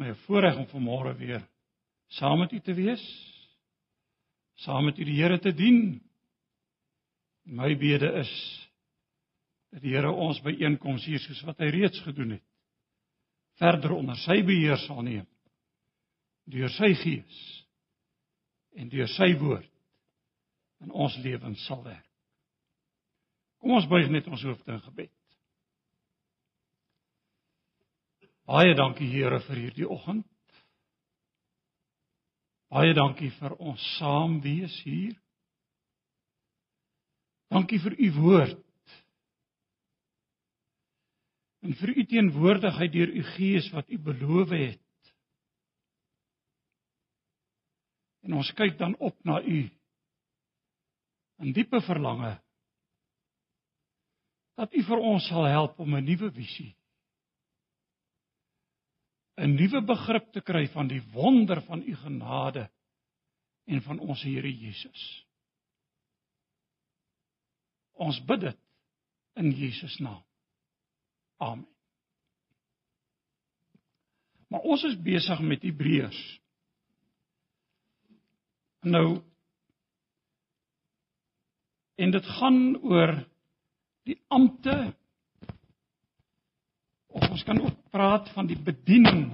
My voorreg om vanmôre weer saam met u te wees. Saam met u die Here te dien. My bede is dat die Here ons byeenkoms hier soos wat hy reeds gedoen het verder onder sy beheer sal neem deur sy gees en deur sy woord in ons lewens sal werk. Kom ons buig net ons hoofde in gebed. Baie dankie Here vir hierdie oggend. Baie dankie vir ons saam wees hier. Dankie vir u woord. En vir u teenwoordigheid deur u Gees wat u beloof het. En ons kyk dan op na u in diepe verlange dat u vir ons sal help om 'n nuwe visie 'n nuwe begrip te kry van die wonder van u genade en van ons Here Jesus. Ons bid dit in Jesus naam. Amen. Maar ons is besig met Hebreërs. Nou en dit gaan oor die ampte of ons kan ook praat van die bediening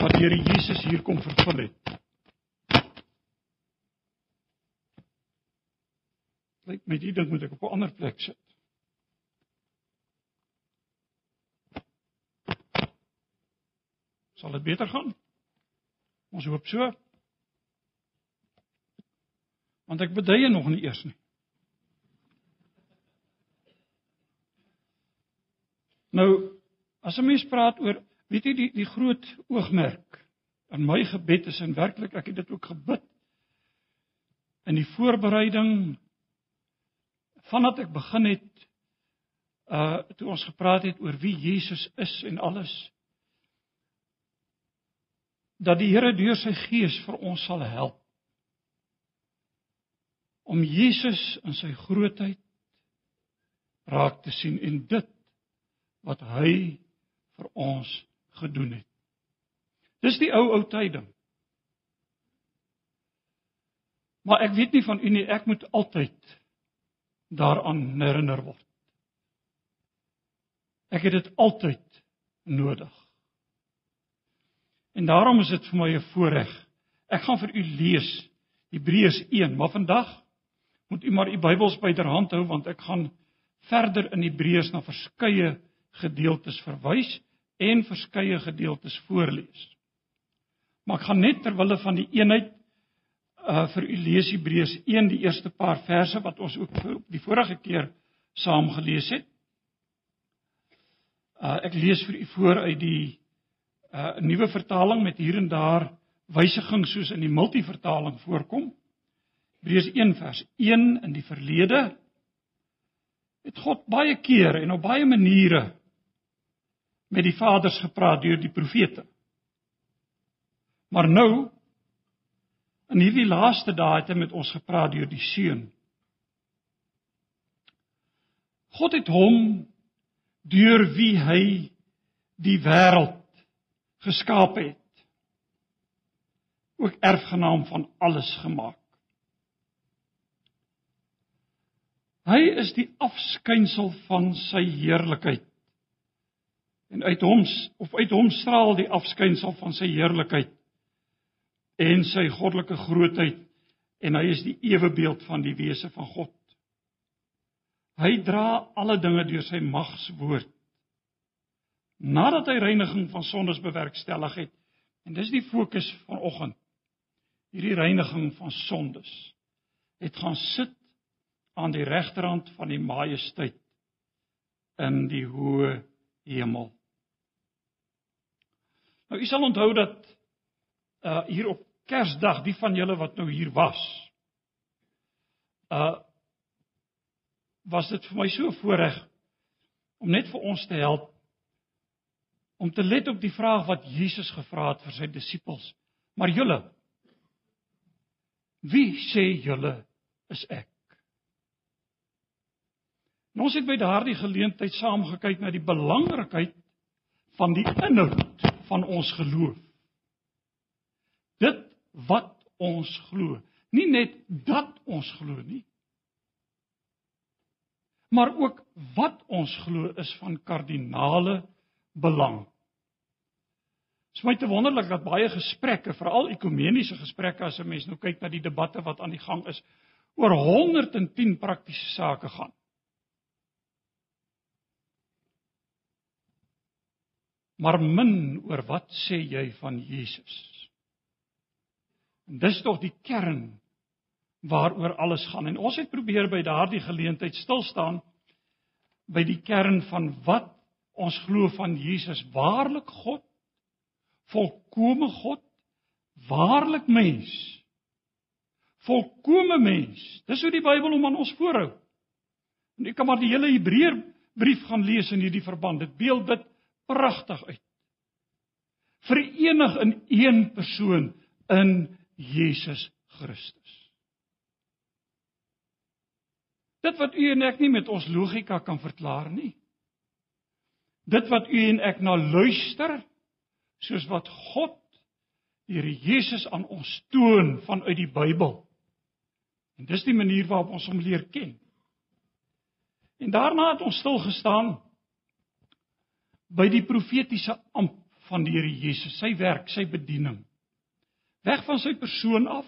wat deur Jesus hier kom vervul het. Lyk my die ding moet ek op 'n ander plek sit. Sal dit beter gaan? Ons hoop so. Want ek beduie nog nie eers nie. Nou As 'n mens praat oor, weet jy die die groot oogmerk in my gebed is en werklik ek het dit ook gebid in die voorbereiding vandat ek begin het uh toe ons gepraat het oor wie Jesus is en alles dat die Here deur sy gees vir ons sal help om Jesus in sy grootheid raak te sien en dit wat hy vir ons gedoen het. Dis die ou ou tyding. Maar ek weet nie van u nie, ek moet altyd daaraan herinner word. Ek het dit altyd nodig. En daarom is dit vir my 'n voorreg. Ek gaan vir u lees Hebreërs 1, maar vandag moet u maar u Bybels byderhand hou want ek gaan verder in Hebreërs na verskeie gedeeltes verwys en verskeie gedeeltes voorlees. Maar ek gaan net ter wille van die eenheid uh vir u lees Hebreërs 1 die eerste paar verse wat ons ook die vorige keer saam gelees het. Uh ek lees vir u voor uit die uh nuwe vertaling met hier en daar wysigings soos in die multivertaling voorkom. Hebreërs 1 vers 1 in die verlede het God baie keer en op baie maniere met die vaders gepraat deur die profete. Maar nou in hierdie laaste dae het hy met ons gepraat deur die seun. God het hom deur wie hy die wêreld geskaap het ook erfgenaam van alles gemaak. Hy is die afskynsel van sy heerlikheid en uit hom of uit hom straal die afskynsel van sy heerlikheid en sy goddelike grootheid en hy is die ewebeeld van die wese van God. Hy dra alle dinge deur sy magswoord. Nadat hy reiniging van sondes bewerkstellig het en dis die fokus vanoggend. Hierdie reiniging van sondes het gaan sit aan die regterhand van die majesteit in die hoë hemel. Nou u sal onthou dat uh hier op Kersdag, die van julle wat nou hier was, uh was dit vir my so voorreg om net vir ons te help om te let op die vraag wat Jesus gevra het vir sy disippels. Maar julle wie sê julle is ek? Nou ons het by daardie geleentheid saam gekyk na die belangrikheid van die inhoud van ons geloof. wat ons glo. Nie net dat ons glo nie, maar ook wat ons glo is van kardinale belang. Dit is my te wonderlik dat baie gesprekke, veral ekumeniese gesprekke as 'n mens nou kyk na die debatte wat aan die gang is, oor 110 praktiese sake gaan. Maar min oor wat sê jy van Jesus? En dis tog die kern waaroor alles gaan. En ons het probeer by daardie geleentheid stil staan by die kern van wat ons glo van Jesus, waarlik God, volkomme God, waarlik mens. Volkomme mens. Dis hoe die Bybel hom aan ons voorhou. En jy kan maar die hele Hebreër brief gaan lees in hierdie verband. Dit beeld dit pragtig uit. Verenig in een persoon in Jesus Christus. Dit wat u en ek nie met ons logika kan verklaar nie. Dit wat u en ek na luister, soos wat God Here Jesus aan ons toon vanuit die Bybel. En dis die manier waarop ons hom leer ken. En daarna het ons stil gestaan by die profetiese amp van die Here Jesus, sy werk, sy bediening. Weg van sy persoon af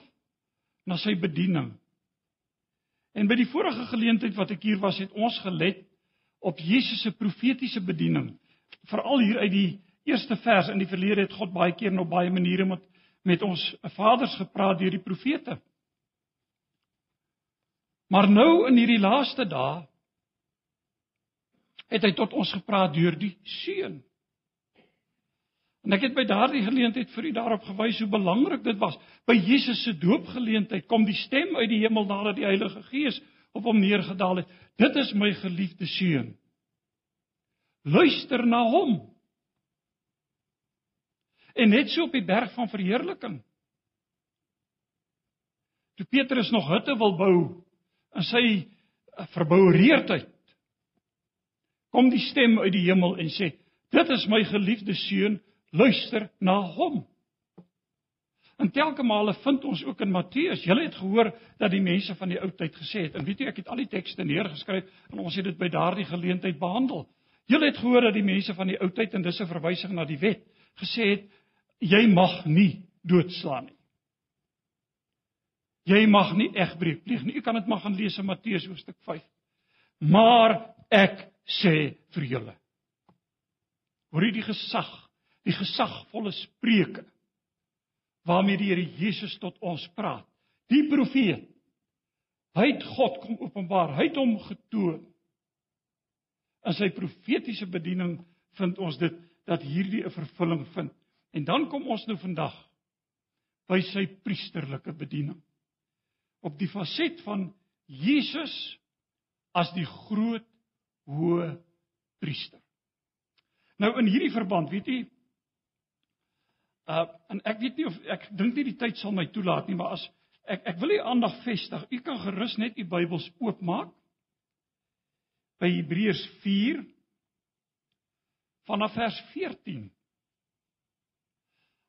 na sy bediening. En by die vorige geleentheid wat ek hier was, het ons gelet op Jesus se profetiese bediening. Veral hier uit die eerste vers in die verlede het God baie keer en op baie maniere met met ons vaders gepraat deur die profete. Maar nou in hierdie laaste dae het hy tot ons gepraat deur die seun. En ek het by daardie geleentheid vir u daarop gewys hoe belangrik dit was. By Jesus se doopgeleentheid kom die stem uit die hemel nadat die Heilige Gees op hom neergedaal het. Dit is my geliefde seun. Luister na hom. En net so op die berg van verheerliking. Toe Petrus nog hutte wil bou in sy eh, verboureerdheid, kom die stem uit die hemel en sê: "Dit is my geliefde seun, luister na hom. En telke male vind ons ook in Matteus, julle het gehoor dat die mense van die ou tyd gesê het, en weet jy ek het al die tekste neergeskryf en ons het dit by daardie geleentheid behandel. Julle het gehoor dat die mense van die ou tyd en dis 'n verwysing na die wet gesê het jy mag nie doodslaan nie. Jy mag nie egbreek pleeg nie. U kan dit maar gaan lees in Matteus hoofstuk 5. Maar ek sê vir julle. Hoor jy die gesag die gesagvolle spreuke waarmee die Here Jesus tot ons praat. Die profeet. Hy het God kom openbaar. Hy het hom getoon. In sy profetiese bediening vind ons dit dat hierdie 'n vervulling vind. En dan kom ons nou vandag by sy priesterlike bediening. Op die faset van Jesus as die groot hoë priester. Nou in hierdie verband, weet jy, Uh en ek weet nie of ek dink nie die tyd sal my toelaat nie, maar as ek ek wil u aandag vestig. U kan gerus net u Bybels oopmaak by Hebreërs 4 vanaf vers 14.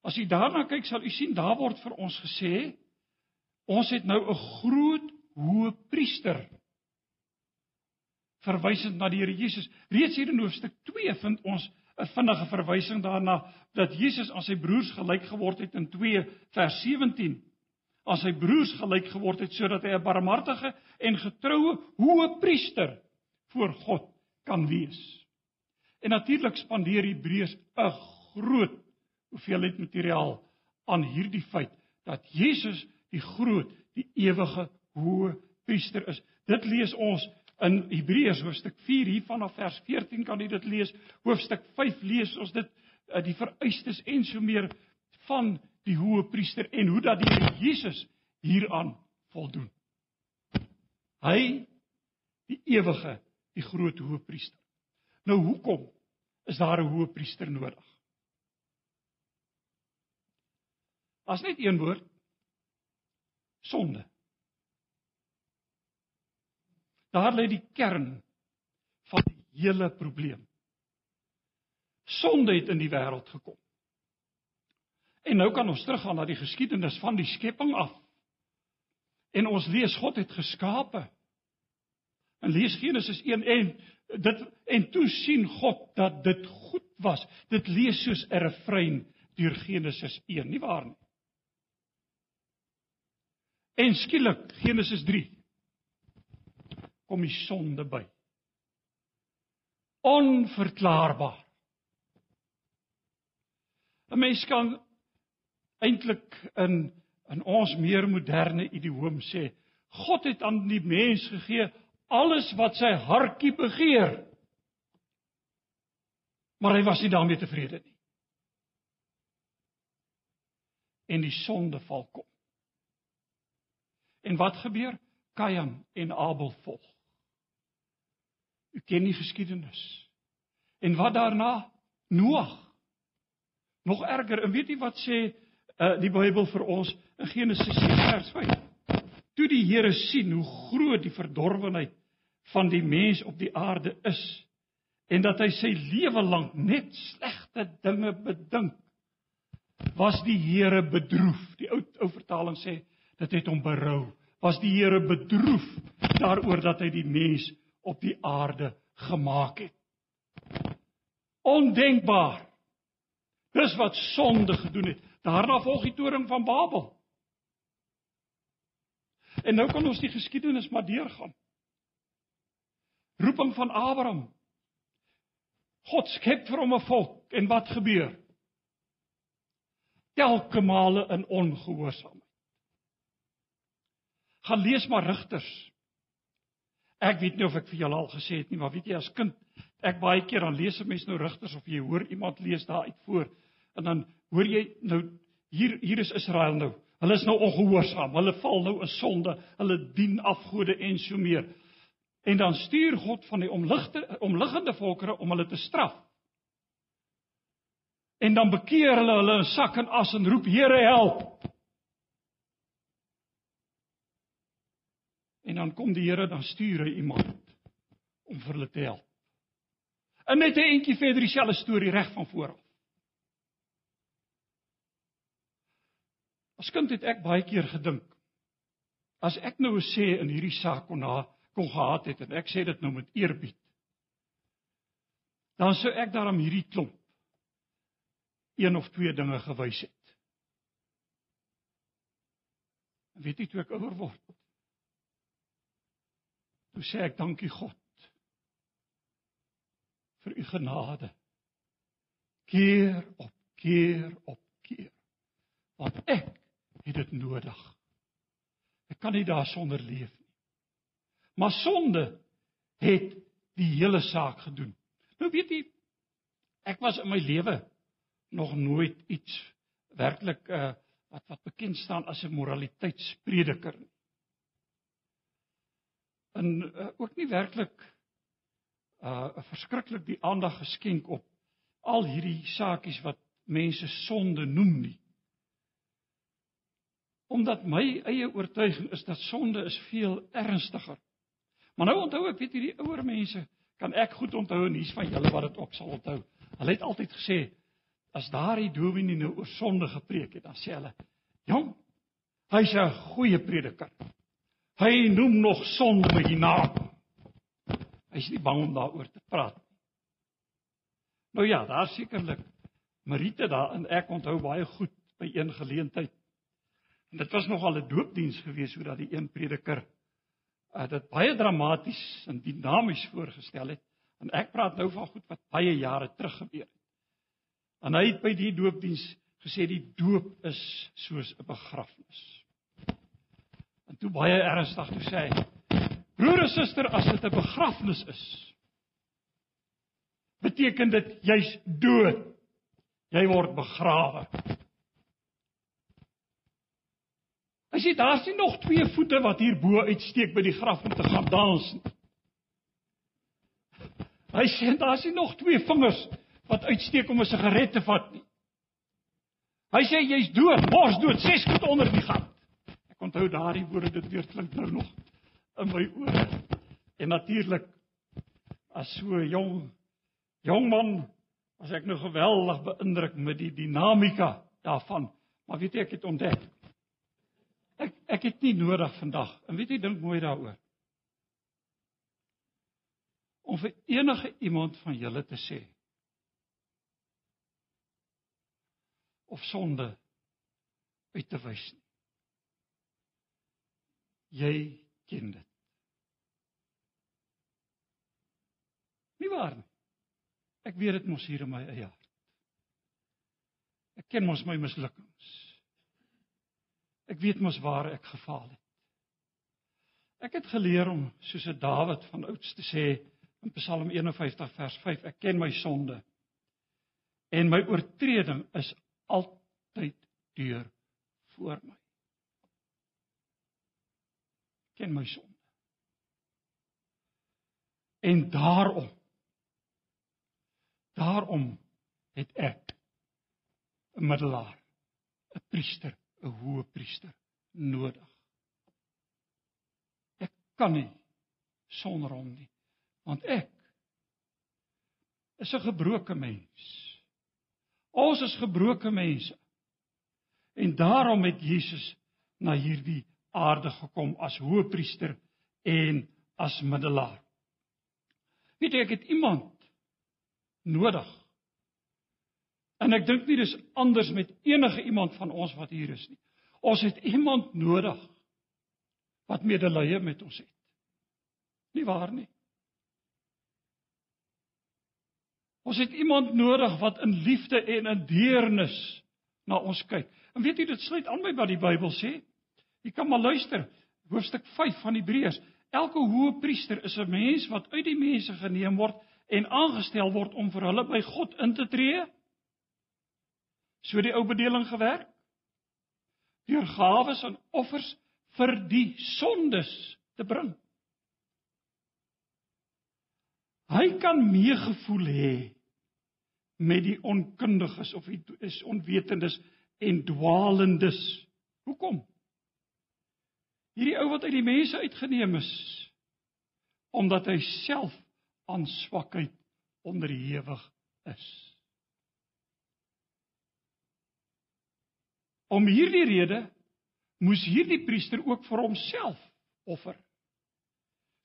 As u daarna kyk, sal u sien daar word vir ons gesê ons het nou 'n groot hoë priester verwysend na die Here Jesus. Reeds hier in hoofstuk 2 vind ons 'n vinnige verwysing daarna dat Jesus aan sy broers gelyk geword het in 2 vers 17. Aan sy broers gelyk geword het sodat hy 'n barmhartige en getroue hoë priester voor God kan wees. En natuurlik spandeer Hebreërs 'n groot hoeveelheid materiaal aan hierdie feit dat Jesus die groot, die ewige hoë priester is. Dit lees ons in Hebreërs hoofstuk 4 hier vanaf vers 14 kan jy dit lees. Hoofstuk 5 lees ons dit uh, die vereistes en so meer van die hoë priester en hoe dat die Here Jesus hieraan voldoen. Hy die ewige, die groot hoë priester. Nou hoekom is daar 'n hoë priester nodig? As net een woord sonde. Daar lê die kern van die hele probleem. Sonde het in die wêreld gekom. En nou kan ons teruggaan na die geskiedenis van die skepping af. En ons lees God het geskape. En lees Genesis 1 en dit en toe sien God dat dit goed was. Dit lees soos 'n refrein deur Genesis 1, nie waar nie? En skielik Genesis 3 kom die sonde by. Onverklaarbaar. 'n Mens kan eintlik in in ons meer moderne idioom sê, God het aan die mens gegee alles wat sy hartjie begeer. Maar hy was nie daarmee tevrede nie. En die sonde val kom. En wat gebeur? Kain en Abel volg. U ken die geskiedenis. En wat daarna? Noag. Nog erger. En weet jy wat sê uh, die Bybel vir ons in Genesis 6 vers 5? Toe die Here sien hoe groot die verdorwenheid van die mens op die aarde is en dat hy sy lewe lank net slegte dinge bedink was die Here bedroef die ou ou vertaling sê dit het hom berou was die Here bedroef daaroor dat hy die mens op die aarde gemaak het ondenkbaar dis wat sonde gedoen het daarna volg die toring van Babel en nou kan ons die geskiedenis maar deurgaan roeping van Abraham. God skep vir hom 'n volk en wat gebeur? Elke male in ongehoorsaamheid. Gaan lees maar Rigters. Ek weet nie of ek vir julle al gesê het nie, maar weet jy as kind, ek baie keer dan lees 'n mens nou Rigters of jy hoor iemand lees daar uit voor en dan hoor jy nou hier hier is Israel nou. Hulle is nou ongehoorsaam. Hulle val nou in sonde. Hulle dien afgode en so meer. En dan stuur God van die omligte omliggende volkere om hulle te straf. En dan bekeer hulle hulle in sak en as en roep Here help. En dan kom die Here dan stuur hy iemand om vir hulle te help. En net 'n entjie verder dieselfde storie reg van voor af. As kind het ek baie keer gedink as ek nou sê in hierdie saak kon na kon gehad het en ek sê dit nou met eerbied. Dan sou ek daarom hierdie klomp een of twee dinge gewys het. Weet jy toe ek ouer word? Toe sê ek dankie God vir u genade. Keer op keer op keer. Want ek het dit nodig. Ek kan nie daarsonder leef nie. Maar sonde het die hele saak gedoen. Nou weet jy, ek was in my lewe nog nooit iets werklik uh wat wat bekend staan as 'n moraliteitsprediker nie. En uh, ook nie werklik uh verskriklik die aandag geskenk op al hierdie saakies wat mense sonde noem nie. Omdat my eie oortuiging is dat sonde is veel ernstiger Maar nou onthou ek weet hierdie ouer mense kan ek goed onthou en hier's van julle wat dit ook sal onthou. Hulle het altyd gesê as daardie dominee nou oor sonde gepreek het, dan sê hulle: "Jong, hy's 'n goeie prediker. Hy noem nog sonde met die naam. Hy's nie bang om daaroor te praat nie." Nou ja, daar sekerlik Marite daar en ek onthou baie goed by een geleentheid. En dit was nog al 'n doopdiens gewees hoe dat die een prediker uh, dit baie dramaties en dinamies voorgestel het. En ek praat nou van goed wat baie jare terug gebeur het. En hy het by die doopdiens gesê die doop is soos 'n begrafnis. En toe baie ernstig toe sê hy: "Broer en suster, as dit 'n begrafnis is, beteken dit jy's dood. Jy word begrawe." Hy sê daar's nie nog twee voete wat hier bo uitsteek by die graf om te gaan dans nie. Hy sê daar's nie nog twee vingers wat uitsteek om 'n sigaret te vat nie. Hy sê jy's dood, mors dood, ses voet onder die gat. Onthou daardie woorde dit weer klink nou nog in my ore. En natuurlik as so jong jong man was ek nou geweldig beïndruk met die dinamika daarvan Maar weet jy ek het ontdek ek ek het nie nodig vandag. En weet jy dink mooi daaroor. Om vir enige iemand van julle te sê of sonde uit te wys nie. Jy ken dit. Nie waar nie. Ek weet dit mos hier in my eie hart. Ek ken mos my mislukkings. Ek weet mos waar ek gefaal het. Ek het geleer om soos 'n Dawid van ouds te sê in Psalm 51 vers 5, ek ken my sonde en my oortreding is altyd deur voor my. Ken my sonde. En daarom daarom het ek 'n middelaar, 'n priester, 'n hoë priester nodig. Ek kan nie sonder hom nie, want ek is 'n gebroke mens. Ons is gebroke mense. En daarom het Jesus na hierdie aarde gekom as hoëpriester en as middelaar. Weet jy ek het iemand nodig En ek dink nie dis anders met enige iemand van ons wat hier is nie. Ons het iemand nodig wat medelee met ons het. Nie waar nie? Ons het iemand nodig wat in liefde en in deernis na ons kyk. En weet jy dit sluit aan by wat die Bybel sê? Jy kan maar luister, hoofstuk 5 van Hebreërs. Elke hoë priester is 'n mens wat uit die mense geneem word en aangestel word om vir hulle by God in te tree So die ou bedeling gewerk. Deur gawes en offers vir die sondes te bring. Hy kan meegevoel hê met die onkundiges of die is onwetendes en dwalendes. Hoekom? Hierdie ou wat uit die mense uitgeneem is omdat hy self aan swakheid onderhewig is. Om hierdie rede moes hierdie priester ook vir homself offer.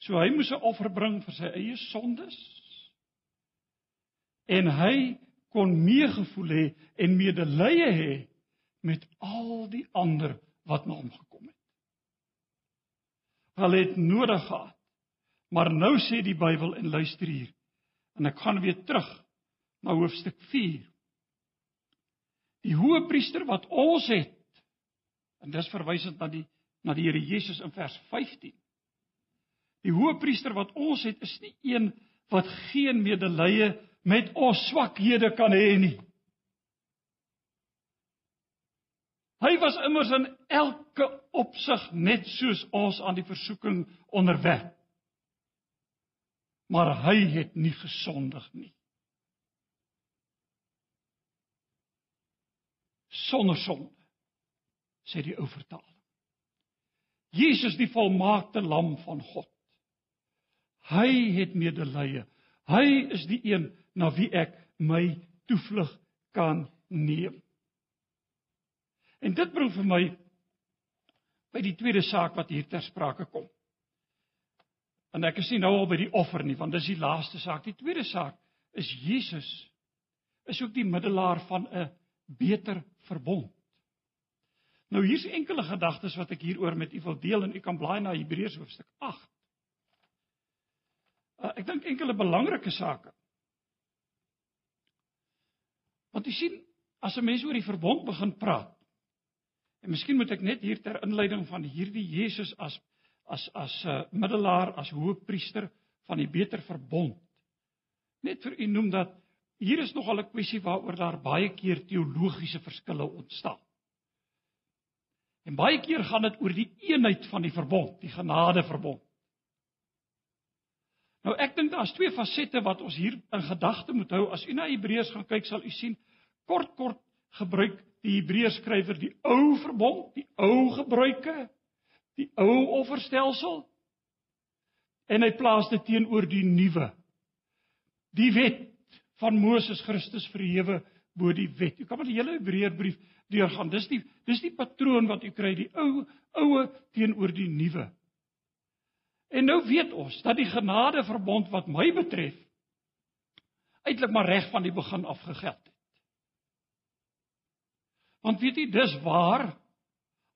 So hy moes 'n offer bring vir sy eie sondes. En hy kon meegevoel hê en medelee hê met al die ander wat na hom gekom Hulle het nodig gehad. Maar nou sê die Bybel en luister hier. En ek gaan weer terug na hoofstuk Die hoëpriester wat ons het. En dis verwysend na die na die Here Jesus in vers 15. Die hoëpriester wat ons het is nie een wat geen medelee met ons swakhede kan hê nie. Hy was immers in elke opsig net soos ons aan die versoeking onderwerp. Maar hy het nie gesondig nie. sonder sonde sê die ou vertaling. Jesus die volmaakte lam van God. Hy het medelee. Hy is die een na wie ek my toevlug kan neem. En dit bring vir my by die tweede saak wat hier ter sprake kom. En ek is nie nou al by die offer nie, want dis die laaste saak. Die tweede saak is Jesus is ook die middelaar van 'n beter verbond. Nou hier's enkele gedagtes wat ek hieroor met u wil deel en u kan blaai na Hebreërs hoofstuk 8. Uh, ek dink enkele belangrike sake. Want u sien, as 'n mens oor die verbond begin praat, en miskien moet ek net hier ter inleiding van hierdie Jesus as as as 'n uh, middelaar, as hoëpriester van die beter verbond, net vir u noem dat hier is nogal 'n kwessie waaroor daar baie keer teologiese verskille ontstaan. En baie keer gaan dit oor die eenheid van die verbond, die genadeverbond. Nou ek dink daar's twee fasette wat ons hier in gedagte moet hou. As u na Hebreërs gaan kyk, sal u sien kort kort gebruik die Hebreërs skrywer die ou verbond, die ou gebruike, die ou offerstelsel en hy plaas dit teenoor die nuwe. Die wet van Moses Christus verhewe bo die wet. Jy kan maar die hele Hebreërbrief deurgaan. Dis die dis die patroon wat u kry, die ou oue teenoor die nuwe. En nou weet ons dat die genadeverbond wat my betref eintlik maar reg van die begin af gegeld het. Want weet jy, dis waar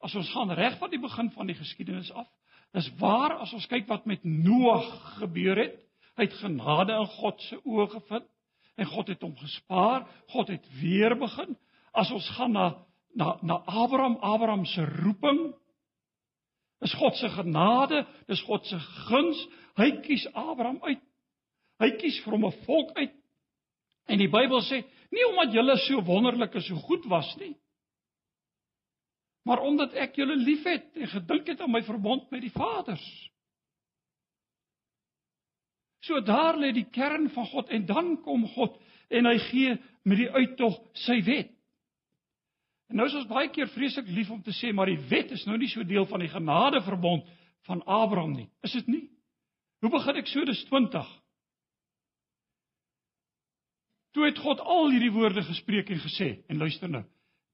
as ons gaan reg van die begin van die geskiedenis af, dis waar as ons kyk wat met Noag gebeur het, hy het genade in God se oë gevind en God het hom gespaar, God het weer begin. As ons gaan na na na Abraham, Abraham se roeping, is God se genade, dis God se guns. Hy kies Abraham uit. Hy kies vir hom 'n volk uit. En die Bybel sê, nie omdat julle so wonderlik en so goed was nie, maar omdat ek julle liefhet en gedink het aan my verbond met die Vaders. So daar lê die kern van God en dan kom God en hy gee met die uittog sy wet. En nou is ons baie keer vreeslik lief om te sê maar die wet is nou nie so deel van die genadeverbond van Abraham nie. Is dit nie? Hoe begin Eksodus 20? Toe het God al hierdie woorde gespreek en gesê en luister nou.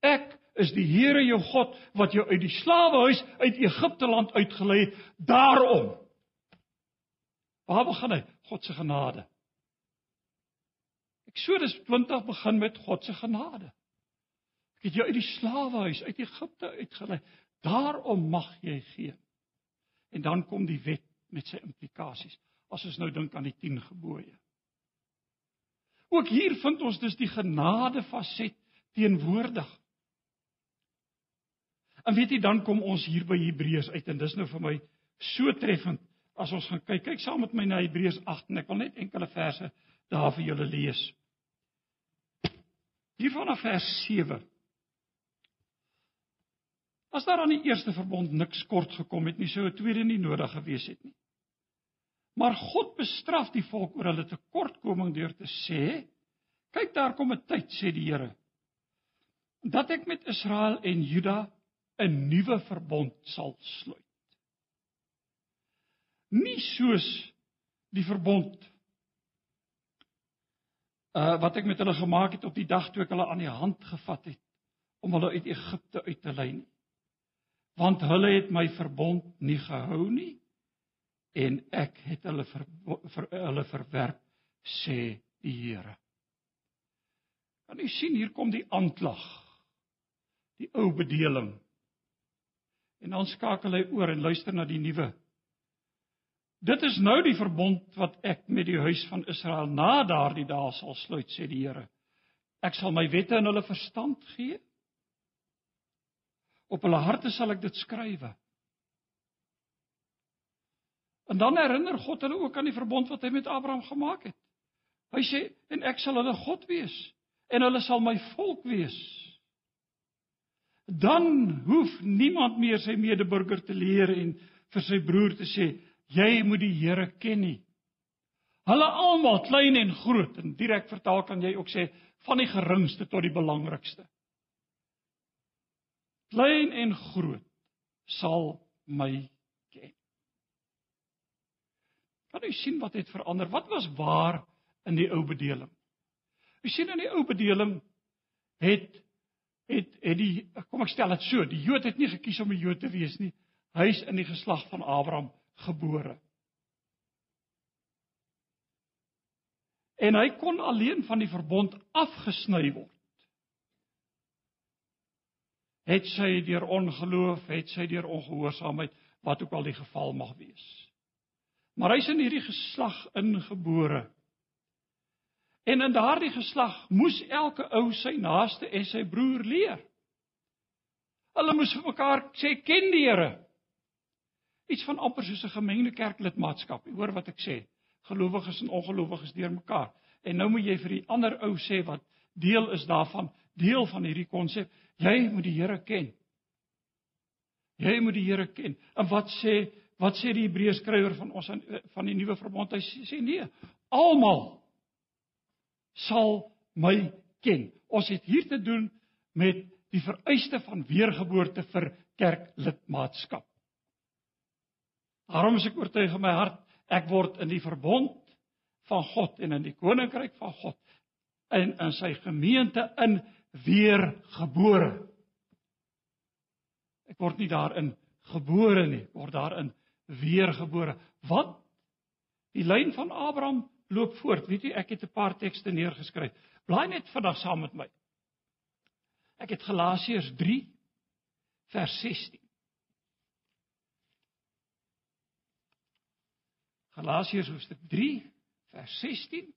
Ek is die Here jou God wat jou uit die slawehuis uit Egipte land uitgelei het. Daarom Waar begin hy? God se genade. Eksodus 20 begin met God se genade. Ek het jou uit die slawehuis uit Egipte uitgelei. Daarom mag jy gee. En dan kom die wet met sy implikasies. As ons nou dink aan die 10 gebooie. Ook hier vind ons dus die genade faset teenwoordig. En weet jy dan kom ons hier by Hebreërs uit en dis nou vir my so treffend as ons gaan kyk, kyk saam met my na Hebreërs 8 en ek wil net enkele verse daar vir julle lees. Hier vanaf vers 7. As daar aan die eerste verbond niks kort gekom het nie, sou 'n tweede nie nodig gewees het nie. Maar God bestraf die volk oor hulle tekortkoming deur te sê: "Kyk, daar kom 'n tyd," sê die Here, "dat ek met Israel en Juda 'n nuwe verbond sal sluit." nie soos die verbond uh wat ek met hulle gemaak het op die dag toe ek hulle aan die hand gevat het om hulle uit Egipte uit te lei nie. Want hulle het my verbond nie gehou nie en ek het hulle ver, ver, hulle verwerp sê die Here. Kan u sien hier kom die aanklag die ou bedeling en dan skakel hy oor en luister na die nuwe Dit is nou die verbond wat ek met die huis van Israel na daardie dae sal sluit, sê die Here. Ek sal my wette in hulle verstand gee. Op hulle harte sal ek dit skrywe. En dan herinner God hulle ook aan die verbond wat hy met Abraham gemaak het. Hy sê en ek sal hulle God wees en hulle sal my volk wees. Dan hoef niemand meer sy medeburger te leer en vir sy broer te sê jy moet die Here ken nie. Hulle almal, klein en groot, en direk vertaal kan jy ook sê van die geringste tot die belangrikste. Klein en groot sal my ken. Kan jy sien wat het verander? Wat was waar in die ou bedeling? Jy sien in die ou bedeling het het het die kom ek stel dit so, die Jood het nie gekies om 'n Jood te wees nie. Hy's in die geslag van Abraham gebore. En hy kon alleen van die verbond afgesny word. Het sy deur ongeloof, het sy deur ongehoorsaamheid, wat ook al die geval mag wees. Maar hy's in hierdie geslag ingebore. En in daardie geslag moes elke ou sy naaste en sy broer leer. Hulle moes vir mekaar sê ken die Here iets van amper soos 'n gemengde kerklidmaatskap. Jy hoor wat ek sê. Gelowiges en ongelowiges deurmekaar. En nou moet jy vir die ander ou sê wat deel is daarvan, deel van hierdie konsep. Jy moet die Here ken. Jy moet die Here ken. En wat sê wat sê die Hebreërs skrywer van ons van die nuwe verbond? Hy sê nee, almal sal my ken. Ons het hier te doen met die vereiste van weergeboorte vir kerklidmaatskap. Daarom is ek oortuig in my hart ek word in die verbond van God en in die koninkryk van God in in sy gemeente in weergebore. Ek word nie daarin gebore nie, word daarin weergebore. Wat die lyn van Abraham loop voort. Weet jy, ek het 'n paar tekste neergeskryf. Blaai net vandag saam met my. Ek het Galasiërs 3 vers 16. Galasiërs hoofstuk 3 vers 16.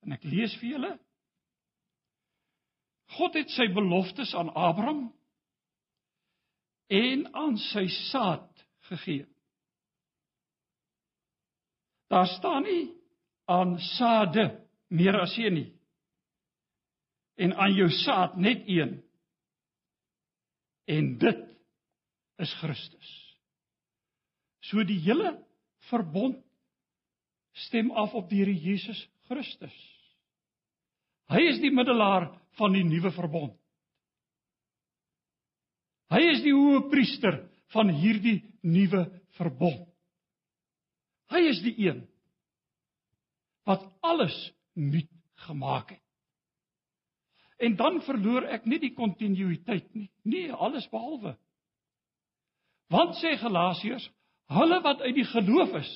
En ek lees vir julle. God het sy beloftes aan Abraham en aan sy saad gegee. Daar staan nie aan saade meer as een nie. En aan jou saad net een. En dit is Christus. So die hele verbond stem af op die Here Jesus Christus. Hy is die middelaar van die nuwe verbond. Hy is die hoë priester van hierdie nuwe verbond. Hy is die een wat alles nuut gemaak het. En dan verloor ek nie die kontinuïteit nie. Nee, alles behalwe. Want sê Galasiërs, hulle wat uit die geloof is,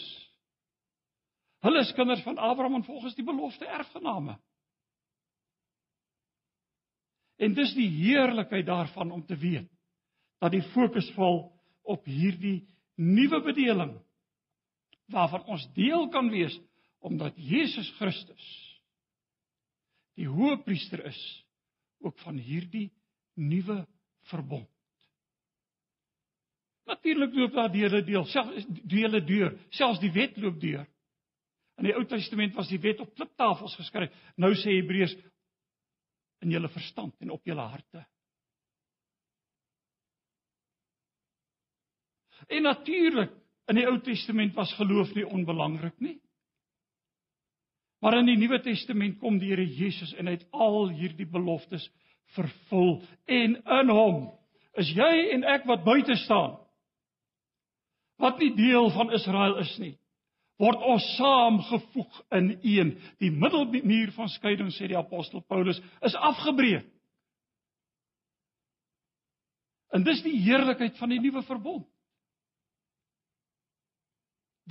hulle is kinders van Abraham en volgens die belofte erfgename. En dis die heerlikheid daarvan om te weet dat die fokus val op hierdie nuwe bedeling waarvan ons deel kan wees omdat Jesus Christus die hoëpriester is ook van hierdie nuwe verbond. Natuurlik loop daar dele deel, selfs dele deur, selfs die wet loop deur. In die Ou Testament was die wet op kliptafels geskryf. Nou sê Hebreërs in julle verstand en op julle harte. En natuurlik, in die Ou Testament was geloof nie onbelangrik nie. Maar in die Nuwe Testament kom die Here Jesus en hy het al hierdie beloftes vervul. En in hom is jy en ek wat buite staan wat nie deel van Israel is nie word ons saamgevoeg in een. Die middelmuur van skeiding sê die apostel Paulus is afgebreek. En dis die heerlikheid van die nuwe verbond.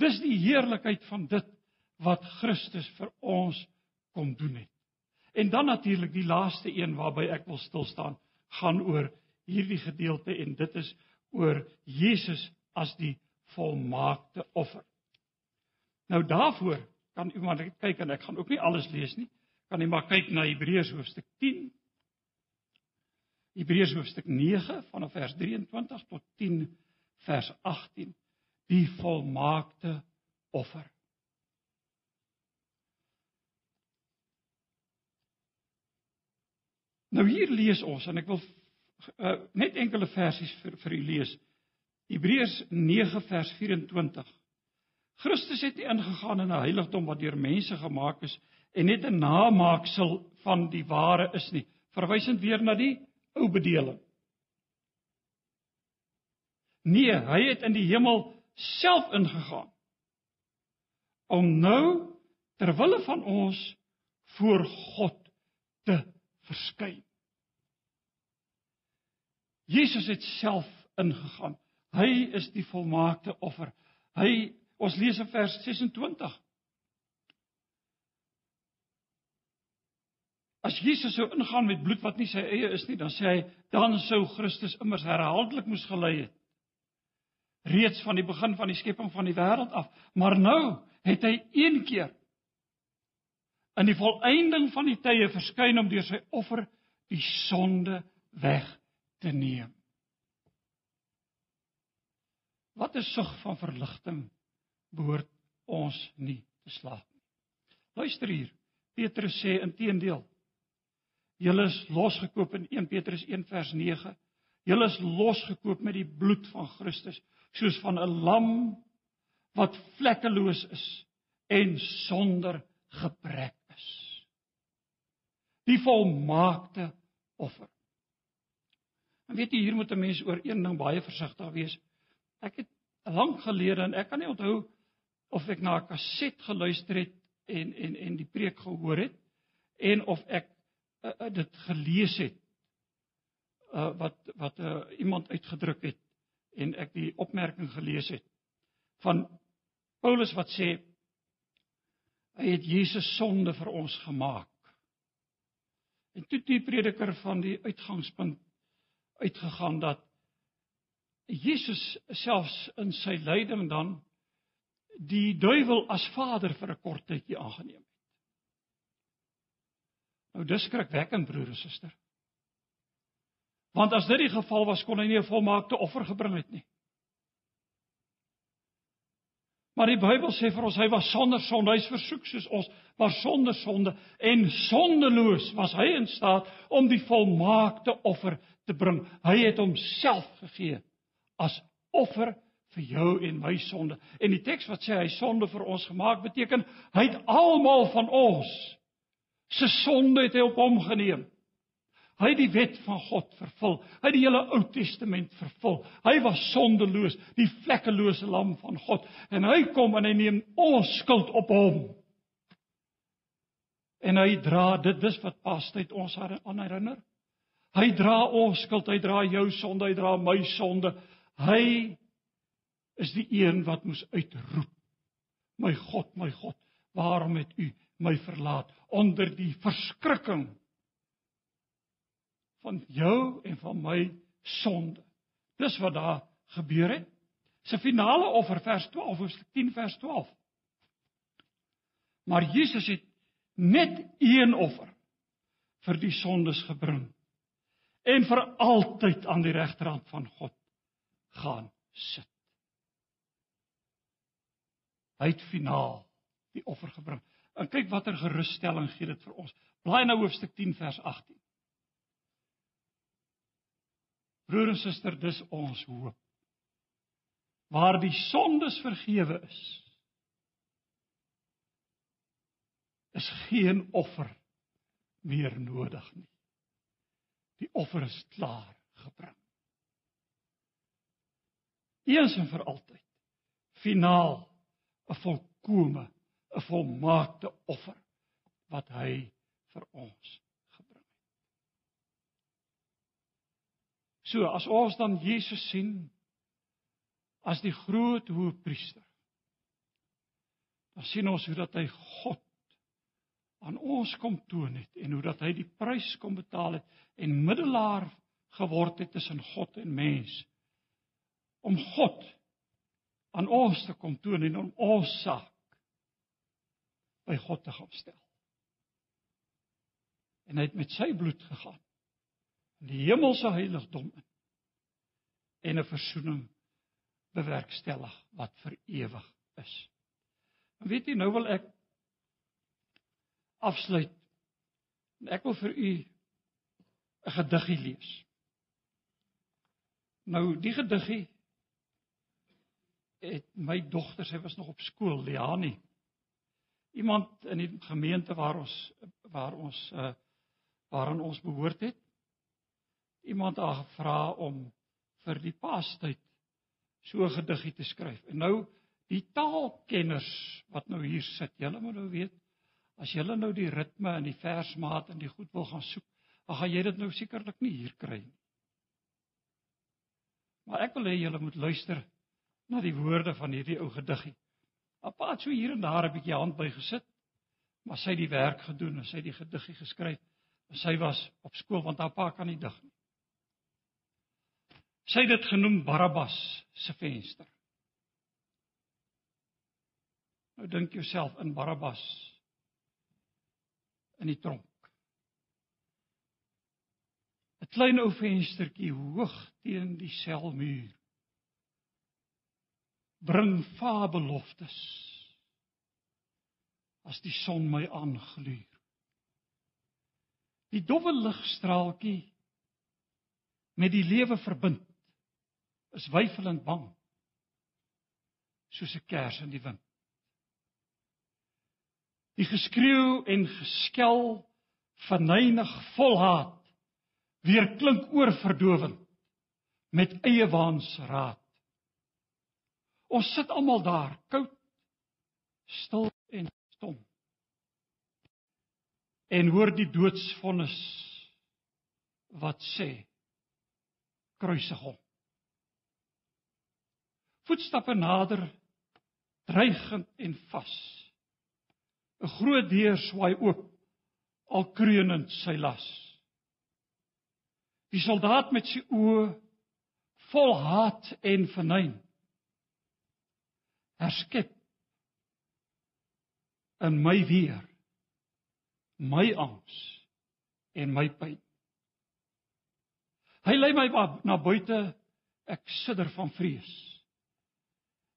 Dis die heerlikheid van dit wat Christus vir ons kom doen het. En dan natuurlik die laaste een waarby ek wil stil staan, gaan oor hierdie gedeelte en dit is oor Jesus as die volmaakte offer. Nou daarvoor kan u maar kyk en ek gaan ook nie alles lees nie. Kan jy maar kyk na Hebreërs hoofstuk 10. Hebreërs hoofstuk 9 vanaf vers 23 tot 10 vers 18. Die volmaakte offer. Nou hier lees ons en ek wil uh, net enkele versies vir vir u lees. Hebreërs 9 vers 24. Christus het nie ingegaan in 'n heiligdom wat deur mense gemaak is en net 'n namaaksel van die ware is nie, verwysend weer na die ou bedeling. Nee, hy het in die hemel self ingegaan om nou ter wille van ons voor God te verskyn. Jesus het self ingegaan. Hy is die volmaakte offer. Hy ons lees in vers 26. As Jesus sou ingaan met bloed wat nie sy eie is nie, dan sê hy dan sou Christus immers herhaaldelik moes gelei het. Reeds van die begin van die skepping van die wêreld af, maar nou het hy een keer in die volëinding van die tye verskyn om deur sy offer die sonde weg te neem. Wat 'n sug van verligting behoort ons nie te slaap nie. Luister hier. Petrus sê inteendeel. Julle is losgekoop in 1 Petrus 1 vers 9. Julle is losgekoop met die bloed van Christus, soos van 'n lam wat vlekkeloos is en sonder gebrek is. Die volmaakte offer. En weet jy hier moet 'n mens oor een ding baie versigtig wees. Ek het lank gelede en ek kan nie onthou of ek na 'n kaset geluister het en en en die preek gehoor het en of ek uh, uh, dit gelees het uh, wat wat uh, iemand uitgedruk het en ek die opmerking gelees het van Paulus wat sê hy het Jesus sonde vir ons gemaak. En toe die prediker van die uitgangspunt uitgegaan dat Jesus selfs in sy lyding dan die duiwel as vader vir 'n kort tydjie aangeneem het. Nou dis skrikwekkend broer en suster. Want as dit die geval was, kon hy nie 'n volmaakte offer gebring het nie. Maar die Bybel sê vir ons hy was sonder sonde, hy's versoek soos ons, maar sonder sonde en sondeloos was hy in staat om die volmaakte offer te bring. Hy het homself gegee as offer vir jou en my sonde. En die teks wat sê hy sonde vir ons gemaak beteken hy het almal van ons se sonde het hy op hom geneem. Hy het die wet van God vervul. Hy het die hele Ou Testament vervul. Hy was sondeloos, die vlekkelose lam van God. En hy kom en hy neem ons skuld op hom. En hy dra dit dis wat pastyd ons aan herinner. Hy dra ons skuld, hy dra jou sonde, hy dra my sonde. Hy is die een wat moes uitroep. My God, my God, waarom het U my verlaat onder die verskrikking van jou en van my sonde. Dis wat daar gebeur het. Se finale offer vers 12 hoofstuk 10 vers 12. Maar Jesus het net een offer vir die sondes gebring en vir altyd aan die regterhand van God gaan sit. Hy het finaal die offer gebring. En kyk watter gerusstelling gee dit vir ons. Blaai nou hoofstuk 10 vers 18. Broer en suster, dis ons hoop. Waar die sondes vergewe is, is geen offer meer nodig nie. Die offer is klaar gebring. Eens en vir altyd. Finaal 'n volkome, 'n volmaakte offer wat hy vir ons So as ons dan Jesus sien as die groot hoëpriester, dan sien ons hoe dat hy God aan ons kom toon het en hoe dat hy die prys kom betaal het en middelaar geword het tussen God en mens om God aan ons te kom toon en om ons saak by God te gaan stel. En hy het met sy bloed gegaan die hemelse heiligdom in en 'n verzoening bewerkstellig wat vir ewig is. En weet jy nou wil ek afsluit. Ek wil vir u 'n gediggie lees. Nou die gediggie het my dogter, sy was nog op skool, Liani. Iemand in die gemeente waar ons waar ons uh waaraan ons behoort het, iemand haar gevra om vir die paastyd so gediggie te skryf. En nou die taalkenners wat nou hier sit, julle moet nou weet as julle nou die ritme en die versmaat en die goed wil gaan soek, dan gaan jy dit nou sekerlik nie hier kry nie. Maar ek wil hê julle moet luister na die woorde van hierdie ou gediggie. Appa het so hier en daar 'n bietjie hand by gesit, maar sy het die werk gedoen en sy het die gediggie geskryf. En sy was op skool want haar pa kan nie dig nie. Sy het dit genoem Barabbas se venster. Nou dink jouself in Barabbas in die tronk. 'n Klein ou venstertjie hoog teen die selmuur. Bring fabeloftes as die son my aangluur. Die dowwe ligstraaltjie met die lewe verbind is weifelend bang soos 'n kers in die wind. Die geskreeu en geskel verneig vol haat weer klink oor verdowend met eie waans raad. Ons sit almal daar, koud, stil en stom. en hoor die doodsvonnis wat sê kruisig hom. Voetstappe nader dreigend en vas. 'n Groot deur swaai oop al kreunend sy las. Die soldaat met sy oë vol haat en vernyn herskep in my weer my angs en my pyn. Hy lei my na buite, ek sidder van vrees.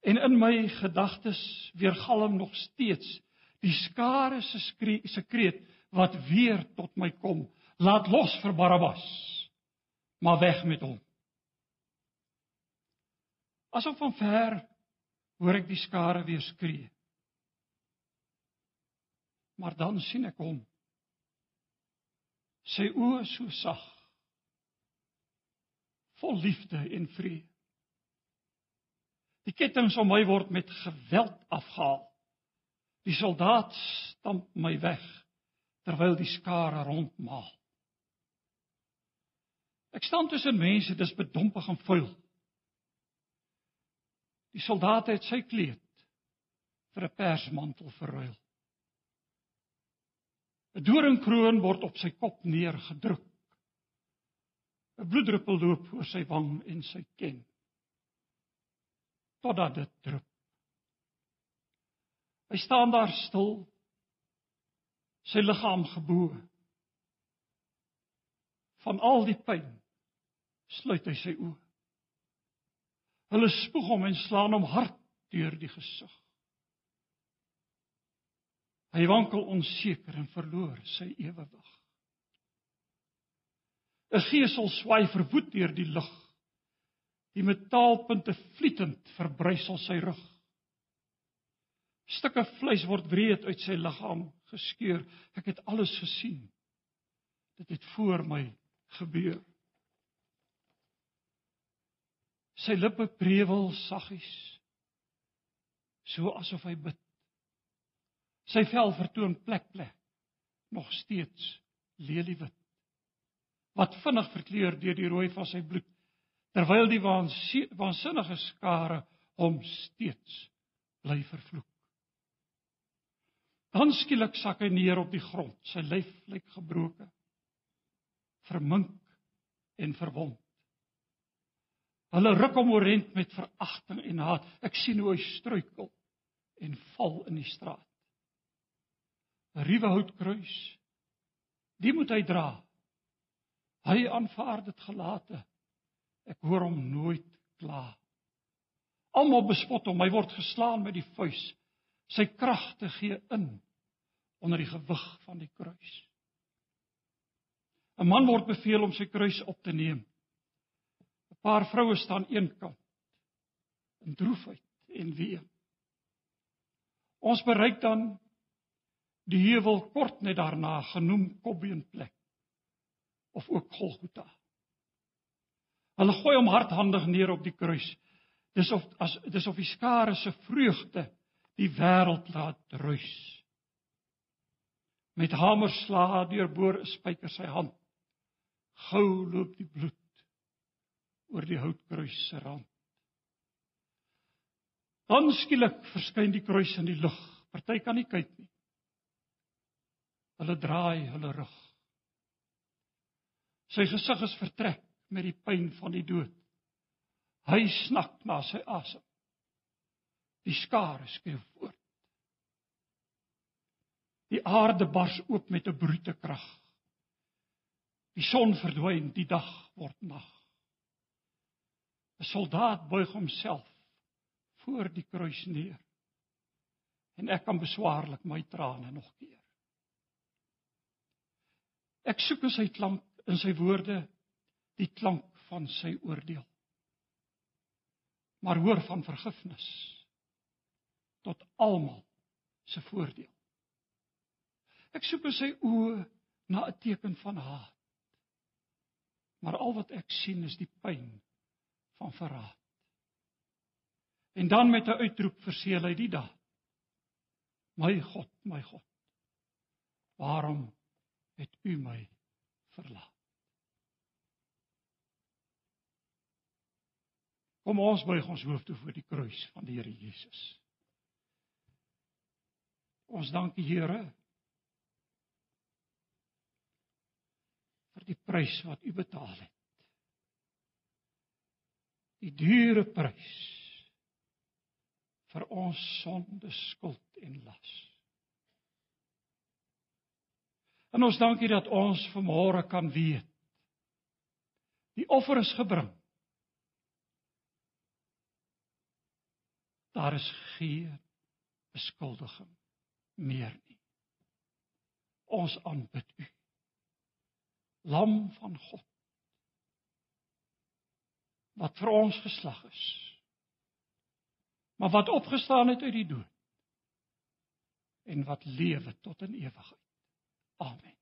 En in my gedagtes weergalm nog steeds die skare se skree se kreet wat weer tot my kom. Laat los vir Barabbas. Maar weg met hom. Asof van ver hoor ek die skare weer skree. Maar dan sien ek hom. Sy oë so sag. Vol liefde en vrede. Die kettinge om my word met geweld afgehaal. Die soldaat stamp my weg terwyl die skare rondmaal. Ek staan tussen mense, dis bedompig en vuil. Die soldaat het sy kleed vir 'n persmantel verruil. 'n Doringkroon word op sy kop neergedruk. 'n Bloeddruppel loop oor sy wang en sy kin totdat dit drup. Hy staan daar stil. Sy liggaam gebo. Van al die pyn sluit hy sy oë. Hulle spoeg hom en slaan hom hard deur die gesig. Hy wankel onseker en verloor sy ewewig. 'n Geesel swaai verwoed deur die lug. Die metaalpunte vlietend verbrysel sy rug. Stukke vleis word wreed uit sy liggaam geskeur. Ek het alles gesien. Dit het voor my gebeur. Sy lippe prewel saggies, so asof hy bid. Sy vel vertoon plek plek nog steeds leliewit wat vinnig verkleur deur die rooi van sy bloed terwyl die waansinnige skare hom steeds bly vervloek. Dan skielik sak hy neer op die grond, sy lyf lyk gebroke, vermink en verwond. Hulle ruk hom oorent met veragting en haat. Ek sien hoe hy struikel en val in die straat. 'n Ruwe houtkruis. Die moet hy dra. Hy aanvaar dit gelate Ek hoor hom nooit kla. Almal bespot hom, hy word geslaan met die vuis. Sy kragte gee in onder die gewig van die kruis. 'n Man word beveel om sy kruis op te neem. 'n Paar vroue staan eenkant in droefheid en wee. Ons bereik dan die heuwel kort net daarna genoem Kobbeenplek of ook Golgotha. Hulle gooi hom hardhandig neer op die kruis. Dis of as dis of die skare se vreugde die wêreld laat ruis. Met hamerslae deurboor 'n spyker sy hand. Gou loop die bloed oor die houtkruis se rand. Dan skielik verskyn die kruis in die lug. Party kan nie kyk nie. Hulle draai hulle rug. Sy gesig is vertrek met die pyn van die dood. Hy snak na sy asem. Die skare skreeu voort. Die aarde bars oop met 'n brute krag. Die son verdwyn, die dag word nag. 'n Soldaat buig homself voor die kruis neer. En ek kan beswaarlik my trane nog keer. Ek soek in sy klank, in sy woorde die klank van sy oordeel. Maar hoor van vergifnis tot almal se voordeel. Ek soek in sy oë na 'n teken van haat. Maar al wat ek sien is die pyn van verraad. En dan met 'n uitroep verseël hy die daad. My God, my God. Waarom het U my verlaat. Kom ons buig ons hoofde voor die kruis van die Here Jesus. Ons dank die Here vir die prys wat U betaal het. Die dure prys vir ons sonde, skuld en las. En ons dankie dat ons vanmôre kan weet die offer is gebring. Daar is geen beskuldiging meer nie. Ons aanbid U. Lam van God wat vir ons geslag is. Maar wat opgestaan het uit die dood en wat lewe tot in ewigheid. Amen.